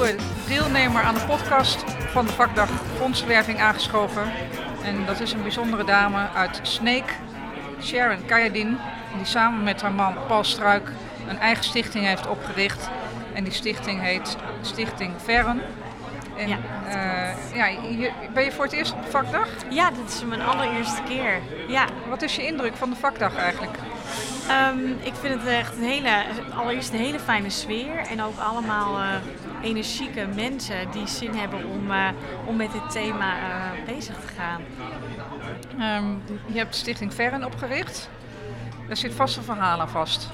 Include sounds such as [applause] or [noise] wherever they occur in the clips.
nieuwe deelnemer aan de podcast van de vakdag Fondsenwerving aangeschoven. En dat is een bijzondere dame uit Sneek, Sharon Kayadin, die samen met haar man Paul Struik een eigen stichting heeft opgericht. En die stichting heet Stichting Verren. En, Ja. eh, ja, ben je voor het eerst op de vakdag? Ja, dit is mijn allereerste keer. Ja, Wat is je indruk van de vakdag eigenlijk? Ehm, ik vind het echt een hele, allereerst een hele fijne sfeer. En ook allemaal eh, energieke mensen die zin hebben om, eh, om met dit thema eh, bezig te gaan. Ehm, je hebt Stichting Verren opgericht. Daar zit vast een verhaal aan vast.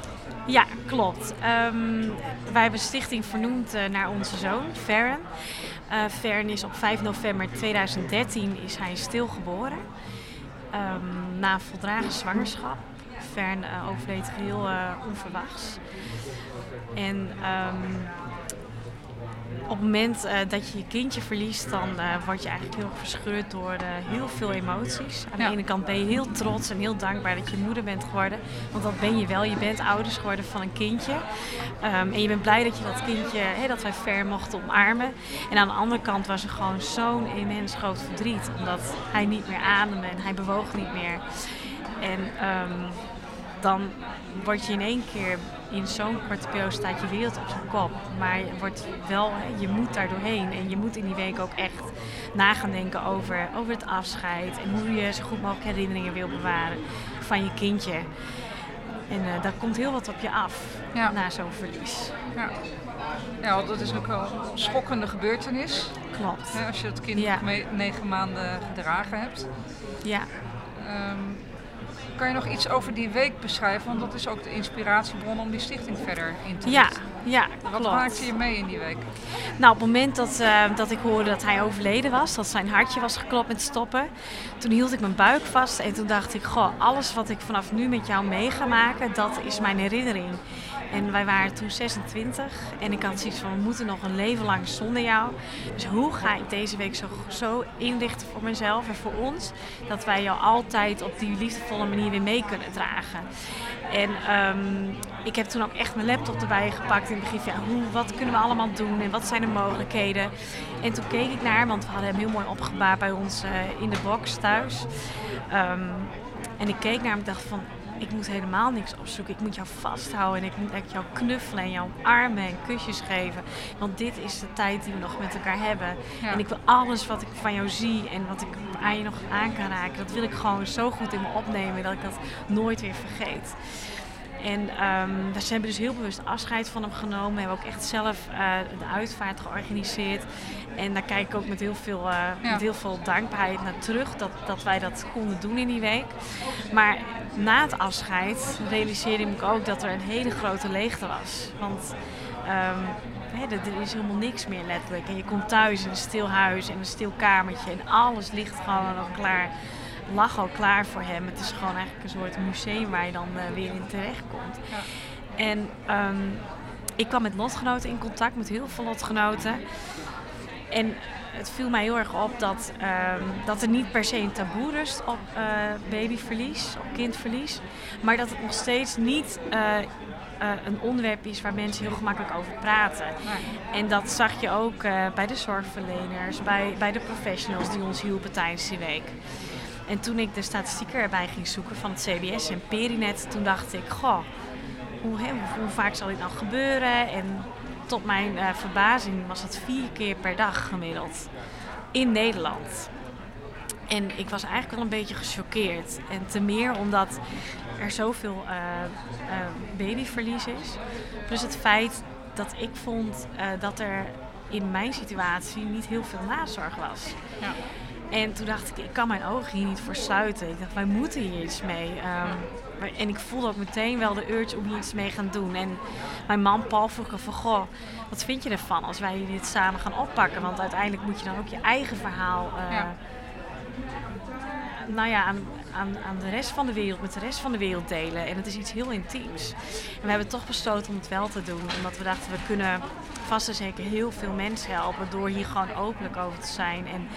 Ja, klopt. Ehm, wij hebben stichting vernoemd eh, naar onze zoon, Ferren. Eh Ferren is op 5 november 2013 is hij stilgeboren. Ehm, na een voldragen zwangerschap. Fern eh, overleed heel onverwachts. En op het moment eh, dat je je kindje verliest, dan eh, word je eigenlijk heel verscheurd door eh, heel veel emoties. Aan Ja. de ene kant ben je heel trots en heel dankbaar dat je moeder bent geworden. Want dat ben je wel. Je bent ouders geworden van een kindje. Ehm, en je bent blij dat je dat kindje, hè, dat wij ver mochten omarmen. En aan de andere kant was er gewoon zo'n immens groot verdriet. Omdat hij niet meer ademde en hij bewoog niet meer. En ehm, dan word je in één keer in zo'n korte periode staat je wereld op zijn kop. Maar je, wordt wel, je moet daar doorheen. En je moet in die week ook echt na gaan denken over, over het afscheid. En hoe je zo goed mogelijk herinneringen wil bewaren van je kindje. En eh, daar komt heel wat op je af Ja. na zo'n verlies. Ja. ja, dat is ook wel een schokkende gebeurtenis. Klopt. Hè, als je het kind Ja. negen maanden gedragen hebt. Ja. Ehm, kan je nog iets over die week beschrijven? Want dat is ook de inspiratiebron om die stichting verder in te Ja, richten. ja, Wat klopt. maakte je mee in die week? Nou, op het moment dat, eh, dat ik hoorde dat hij overleden was, dat zijn hartje was geklopt met stoppen, toen hield ik mijn buik vast en toen dacht ik, goh, alles wat ik vanaf nu met jou mee ga maken, dat is mijn herinnering. En wij waren toen 26 en ik had zoiets van, we moeten nog een leven lang zonder jou. Dus hoe ga ik deze week zo, zo inrichten voor mezelf en voor ons, dat wij jou altijd op die liefdevolle manier weer mee kunnen dragen. En ehm, ik heb toen ook echt mijn laptop erbij gepakt en begreep, ja, hoe, wat kunnen we allemaal doen en wat zijn de mogelijkheden. En toen keek ik naar, want we hadden hem heel mooi opgebaard bij ons eh, in de box thuis. Ehm, en ik keek naar hem en dacht van, ik moet helemaal niks opzoeken. Ik moet jou vasthouden en ik moet echt jou knuffelen en jou armen en kusjes geven. Want dit is de tijd die we nog met elkaar hebben. Ja. En ik wil alles wat ik van jou zie en wat ik aan je nog aan kan raken, dat wil ik gewoon zo goed in me opnemen dat ik dat nooit weer vergeet. En we hebben dus heel bewust afscheid van hem genomen. We hebben ook echt zelf eh, de uitvaart georganiseerd. En daar kijk ik ook met heel veel, eh, Ja. met heel veel dankbaarheid naar terug dat, dat wij dat konden doen in die week. Maar na het afscheid realiseerde ik me ook dat er een hele grote leegte was. Want ehm, hè, er, er is helemaal niks meer letterlijk. En je komt thuis in een stil huis en een stil kamertje en alles ligt gewoon al klaar lag al klaar voor hem. Het is gewoon eigenlijk een soort museum waar je dan eh, weer in terecht komt. Ja. En ehm, ik kwam met lotgenoten in contact, met heel veel lotgenoten. En het viel mij heel erg op dat, ehm, dat er niet per se een taboe rust op eh, babyverlies, op kindverlies. Maar dat het nog steeds niet eh, een onderwerp is waar mensen heel gemakkelijk over praten. En dat zag je ook bij de zorgverleners, bij, bij de professionals die ons hielpen tijdens die week. En toen ik de statistieken erbij ging zoeken van het CBS en Perinet, toen dacht ik, goh, hoe, vaak zal dit nou gebeuren? En tot mijn eh, verbazing was het vier keer per dag gemiddeld in Nederland. En ik was eigenlijk wel een beetje gechoqueerd. En te meer omdat er zoveel eh, eh, babyverlies is. Plus het feit dat ik vond dat er in mijn situatie niet heel veel nazorg was. Ja. En toen dacht ik, ik kan mijn ogen hier niet voor sluiten. Ik dacht, wij moeten hier iets mee. Ehm, maar- en ik voelde ook meteen wel de urge om hier iets mee gaan doen. En mijn man Paul vroeg me van, goh, wat vind je ervan als wij dit samen gaan oppakken? Want uiteindelijk moet je dan ook je eigen verhaal... eh, Ja. Nou ja, aan, aan, aan de rest van de wereld, met de rest van de wereld delen. En het is iets heel intiems. En we hebben toch besloten om het wel te doen. Omdat we dachten, we kunnen vast en zeker heel veel mensen helpen door hier gewoon openlijk over te zijn. En,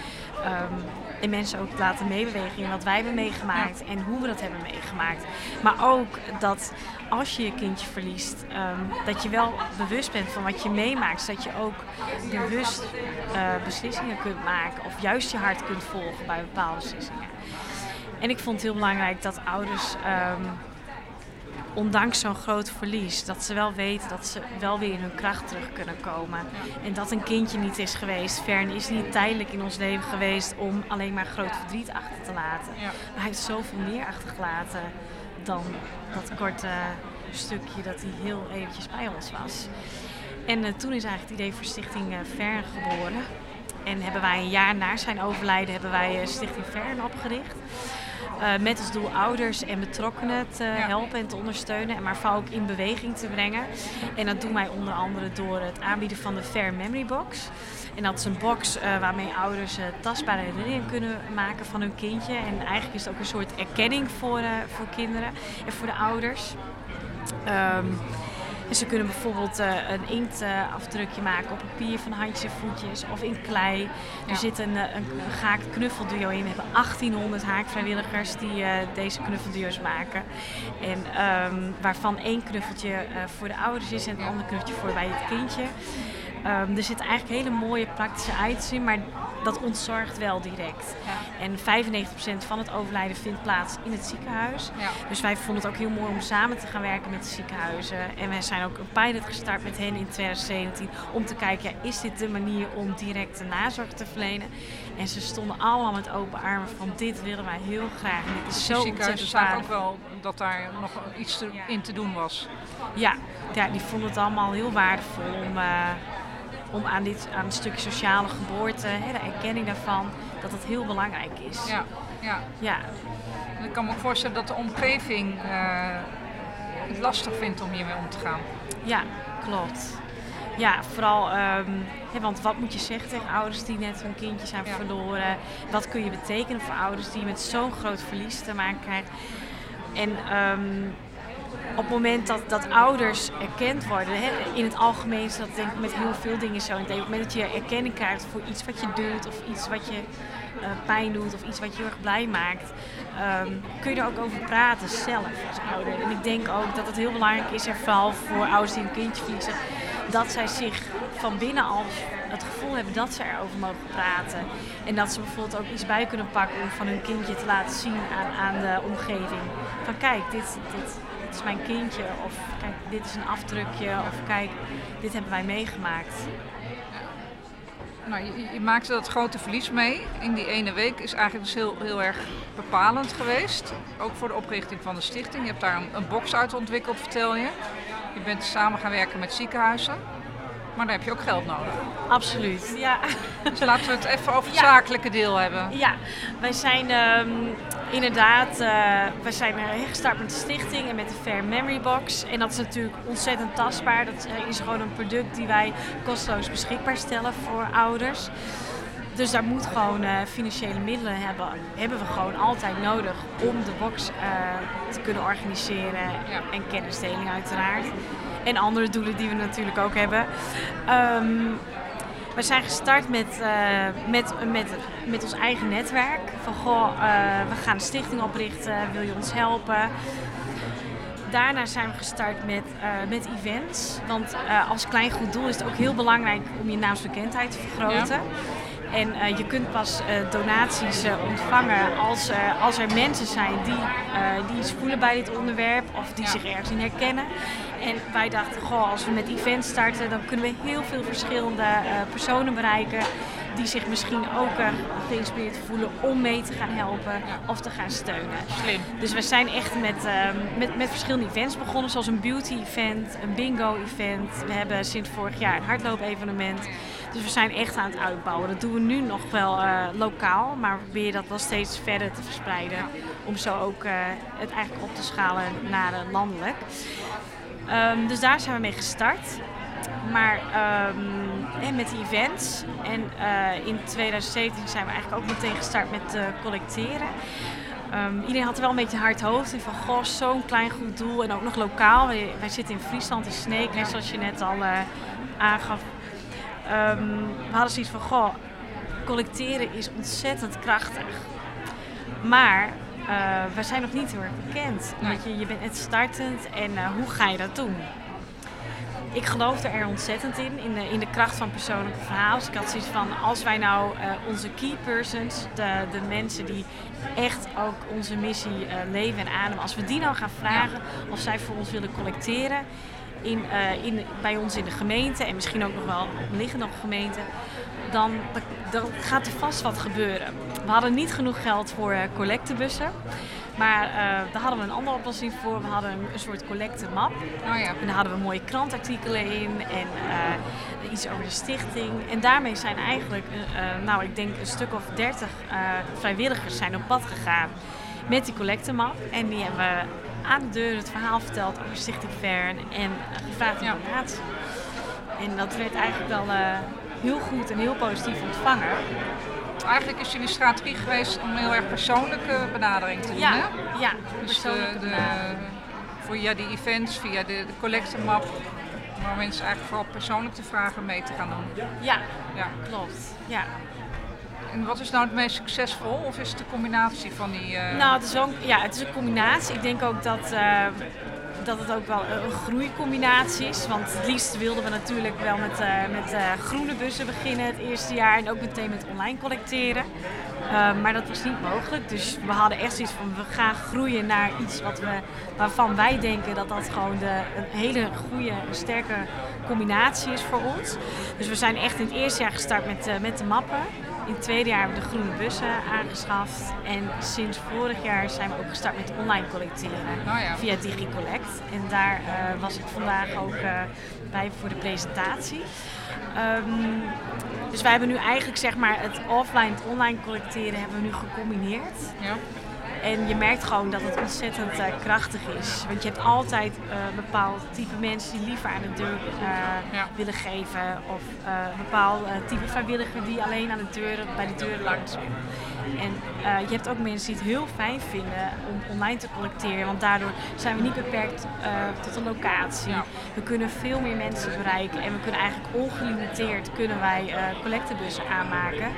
en mensen ook te laten meebewegen in wat wij hebben meegemaakt en hoe we dat hebben meegemaakt. Maar ook dat als je je kindje verliest, ehm, dat je wel bewust bent van wat je meemaakt. Zodat je ook bewust uh, beslissingen kunt maken of juist je hart kunt volgen bij bepaalde beslissingen. En ik vond het heel belangrijk dat ouders, ehm, ondanks zo'n groot verlies, dat ze wel weten dat ze wel weer in hun kracht terug kunnen komen. En dat een kindje niet is geweest. Fern is niet tijdelijk in ons leven geweest om alleen maar groot verdriet achter te laten. Maar hij heeft zoveel meer achtergelaten dan dat korte stukje dat hij heel eventjes bij ons was. En uh, toen is eigenlijk het idee voor Stichting uh, Fern geboren. En hebben wij een jaar na zijn overlijden hebben wij uh, Stichting Fern opgericht. Uh, met als doel ouders en betrokkenen te helpen en te ondersteunen. En maar vooral ook in beweging te brengen. En dat doen wij onder andere door het aanbieden van de Fair Memory Box. En dat is een box uh, waarmee ouders uh, tastbare herinneringen kunnen maken van hun kindje. En eigenlijk is het ook een soort erkenning voor, voor kinderen en voor de ouders. Um, en ze kunnen bijvoorbeeld uh, een inktafdrukje maken op papier van handjes en voetjes of in klei. Er zit een, een, een gehaakt knuffelduo in. We hebben 1800 haakvrijwilligers die uh, deze knuffelduo's maken. En um, waarvan één knuffeltje voor de ouders is en een ander knuffeltje voor bij het kindje. Um, er zitten eigenlijk hele mooie praktische items in, maar dat ontzorgt wel direct. Ja. En 95% van het overlijden vindt plaats in het ziekenhuis. Ja. Dus wij vonden het ook heel mooi om samen te gaan werken met de ziekenhuizen. En wij zijn ook een pilot gestart met hen in 2017 om te kijken, ja, is dit de manier om direct de nazorg te verlenen? En ze stonden allemaal met open armen van dit willen wij heel graag. En dit is zo de ziekenhuizen zagen ook wel dat daar nog iets te, in te doen was. Ja, ja, die vonden het allemaal heel waardevol om... Uh, om aan, dit, aan een stukje sociale geboorte, hè, de erkenning daarvan, dat dat heel belangrijk is. Ja, ja. ja. Ik kan me ook voorstellen dat de omgeving uh, het lastig vindt om hiermee om te gaan. Ja, klopt. Ja, vooral, um, hè, want wat moet je zeggen tegen ouders die net hun kindje zijn ja. verloren? Wat kun je betekenen voor ouders die met zo'n groot verlies te maken krijgen? En um, op het moment dat, dat ouders erkend worden, hè, in het algemeen is dat denk ik met heel veel dingen zo. Op het moment dat je erkenning krijgt voor iets wat je doet of iets wat je uh, pijn doet of iets wat je heel erg blij maakt, um, kun je er ook over praten zelf als ouder. En ik denk ook dat het heel belangrijk is, en vooral voor ouders die een kindje verliezen, dat zij zich van binnen al het gevoel hebben dat ze erover mogen praten. En dat ze bijvoorbeeld ook iets bij kunnen pakken om van hun kindje te laten zien aan, aan de omgeving. Van kijk, dit, dit, dit is mijn kindje. Of kijk, dit is een afdrukje. Of kijk, dit hebben wij meegemaakt. Nou, je, je, maakte dat grote verlies mee. In die ene week is eigenlijk dus heel, heel erg bepalend geweest. Ook voor de oprichting van de stichting. Je hebt daar een, een box uit ontwikkeld, vertel je. Je bent samen gaan werken met ziekenhuizen. Maar daar heb je ook geld nodig. Absoluut, ja. Dus laten we het even over het ja. zakelijke deel hebben. Ja, wij zijn um, inderdaad, uh, wij zijn gestart met de stichting en met de Fair Memory Box. En dat is natuurlijk ontzettend tastbaar. Dat is gewoon een product die wij kosteloos beschikbaar stellen voor ouders. Dus daar moet gewoon uh, financiële middelen hebben, hebben we gewoon altijd nodig om de box uh, te kunnen organiseren. Ja. En kennisdeling uiteraard. En andere doelen die we natuurlijk ook hebben. Um, we zijn gestart met, uh, met, met, met ons eigen netwerk. Van goh, we gaan een stichting oprichten, wil je ons helpen? daarna zijn we gestart met, uh, met events. Want uh, als klein goed doel is het ook heel belangrijk om je naamsbekendheid te vergroten. Ja. En uh, je kunt pas uh, donaties uh, ontvangen als, als er mensen zijn die, die iets voelen bij dit onderwerp of die zich ergens in herkennen. En wij dachten, goh, als we met events starten, dan kunnen we heel veel verschillende personen bereiken die zich misschien ook geïnspireerd voelen om mee te gaan helpen of te gaan steunen. Slim. Dus we zijn echt met, uh, met, met verschillende events begonnen, zoals een beauty event, een bingo event. We hebben sinds vorig jaar een hardloop evenement. Dus we zijn echt aan het uitbouwen. Dat doen we nu nog wel uh, lokaal, maar we proberen dat wel steeds verder te verspreiden. Om zo ook uh, het eigenlijk op te schalen naar uh, landelijk. Um, dus daar zijn we mee gestart. Maar um, met die events. En in 2017 zijn we eigenlijk ook meteen gestart met collecteren. Um, iedereen had er wel een beetje hard hoofd in van goh, zo'n klein goed doel en ook nog lokaal. Wij, wij zitten in Friesland, in Sneek, net zoals je net al aangaf ehm, we hadden zoiets van, goh, collecteren is ontzettend krachtig. Maar uh, we zijn nog niet heel erg bekend. Je, je bent net startend en uh, hoe ga je dat doen? ik geloofde er ontzettend in, in de, in de kracht van persoonlijke verhaal. Dus ik had zoiets van, als wij nou uh, onze key persons, de, de mensen die echt ook onze missie leven en ademen, als we die nou gaan vragen of zij voor ons willen collecteren in, uh, in, bij ons in de gemeente en misschien ook nog wel liggende gemeenten, dan, dan gaat er vast wat gebeuren. We hadden niet genoeg geld voor collectebussen. Maar uh, daar hadden we een andere oplossing voor. We hadden een, soort collectemap. Oh ja. En daar hadden we mooie krantartikelen in en uh, iets over de stichting. En daarmee zijn eigenlijk, uh, nou ik denk een stuk of dertig vrijwilligers zijn op pad gegaan met die collectemap. En die hebben aan de deur het verhaal verteld over Stichting Fern en gevraagd om ja. donatie. En dat werd eigenlijk wel heel goed en heel positief ontvangen eigenlijk is jullie strategie geweest om een heel erg persoonlijke benadering te doen. Ja, hè? ja dus de, de, via die events, via de, de collectemap, waar mensen eigenlijk vooral persoonlijk de vragen mee te gaan doen. Ja, ja. klopt. Ja. En wat is nou het meest succesvol? Of is het de combinatie van die... Uh... Nou, het is, ook, ja, het is een combinatie. Ik denk ook dat... Uh, dat het ook wel een groeicombinatie is. Want het liefst wilden we natuurlijk wel met, uh, met groene bussen beginnen het eerste jaar. En ook meteen met online collecteren. Maar dat was niet mogelijk. Dus we hadden echt zoiets van we gaan groeien naar iets wat we, waarvan wij denken dat dat gewoon de, een hele goede, sterke combinatie is voor ons. Dus we zijn echt in het eerste jaar gestart met, met de mappen. In het tweede jaar hebben we de groene bussen aangeschaft. En sinds vorig jaar zijn we ook gestart met online collecteren oh ja. via DigiCollect. En daar uh, was ik vandaag ook uh, bij voor de presentatie. Um, dus wij hebben nu eigenlijk zeg maar het offline het online collecteren hebben we nu gecombineerd. Ja. En je merkt gewoon dat het ontzettend uh, krachtig is. Want je hebt altijd uh, een bepaald type mensen die liever aan de deur uh, ja. willen geven. Of een bepaald type vrijwilliger die alleen aan de deur, bij de deur langs En je hebt ook mensen die het heel fijn vinden om online te collecteren. Want daardoor zijn we niet beperkt tot een locatie. Ja. We kunnen veel meer mensen bereiken. En we kunnen eigenlijk ongelimiteerd kunnen wij collectebussen aanmaken.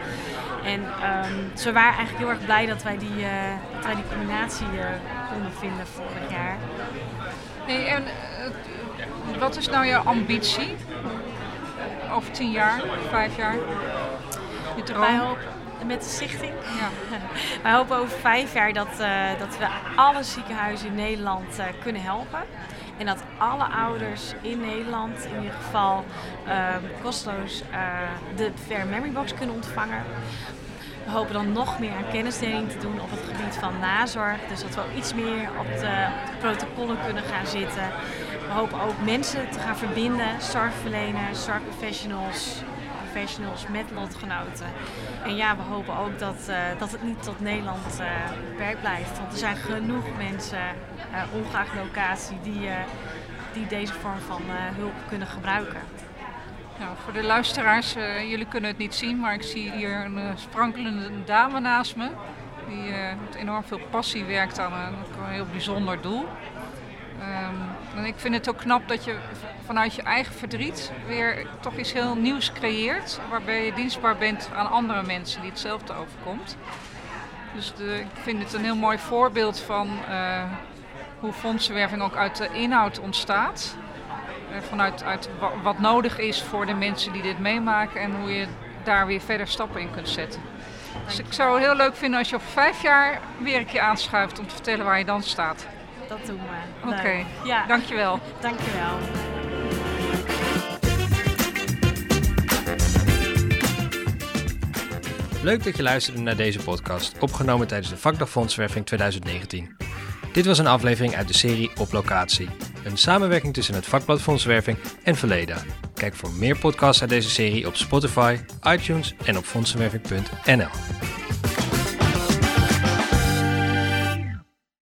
En um, ze waren eigenlijk heel erg blij dat wij die, dat wij die combinatie konden vinden vorig jaar. Hey, en wat is nou jouw ambitie? Over tien jaar, vijf jaar? Je droom? Met de stichting. Ja. [laughs] Wij hopen over vijf jaar dat, uh, dat we alle ziekenhuizen in Nederland uh, kunnen helpen. En dat alle ouders in Nederland in ieder geval uh, kosteloos de Fair Memory Box kunnen ontvangen. We hopen dan nog meer aan kennisdeling te doen op het gebied van nazorg. Dus dat we ook iets meer op de, protocollen kunnen gaan zitten. We hopen ook mensen te gaan verbinden, zorgverleners, zorgprofessionals, professionals met lotgenoten. En ja, we hopen ook dat, uh, dat het niet tot Nederland beperkt blijft. Want er zijn genoeg mensen, uh, ongeacht locatie, die, die deze vorm van hulp kunnen gebruiken. Nou, voor de luisteraars, jullie kunnen het niet zien, maar ik zie hier een sprankelende dame naast me. Die met enorm veel passie werkt aan een, heel bijzonder doel. Um, en ik vind het ook knap dat je vanuit je eigen verdriet weer toch iets heel nieuws creëert. Waarbij je dienstbaar bent aan andere mensen die hetzelfde overkomt. Dus de, ik vind het een heel mooi voorbeeld van hoe fondsenwerving ook uit de inhoud ontstaat. Eh, vanuit uit wat nodig is voor de mensen die dit meemaken en hoe je daar weer verder stappen in kunt zetten. Dus ik zou het heel leuk vinden als je over vijf jaar weer een keer aanschuift om te vertellen waar je dan staat. Dat doen we. Oké, okay. ja. dankjewel. [laughs] Dankjewel. Leuk dat je luisterde naar deze podcast, opgenomen tijdens de Vakdag Fondswerving 2019. Dit was een aflevering uit de serie Op Locatie. Een samenwerking tussen het vakblad Fondsenwerving en Verleda. Kijk voor meer podcasts uit deze serie op Spotify, iTunes en op fondsenwerving.nl.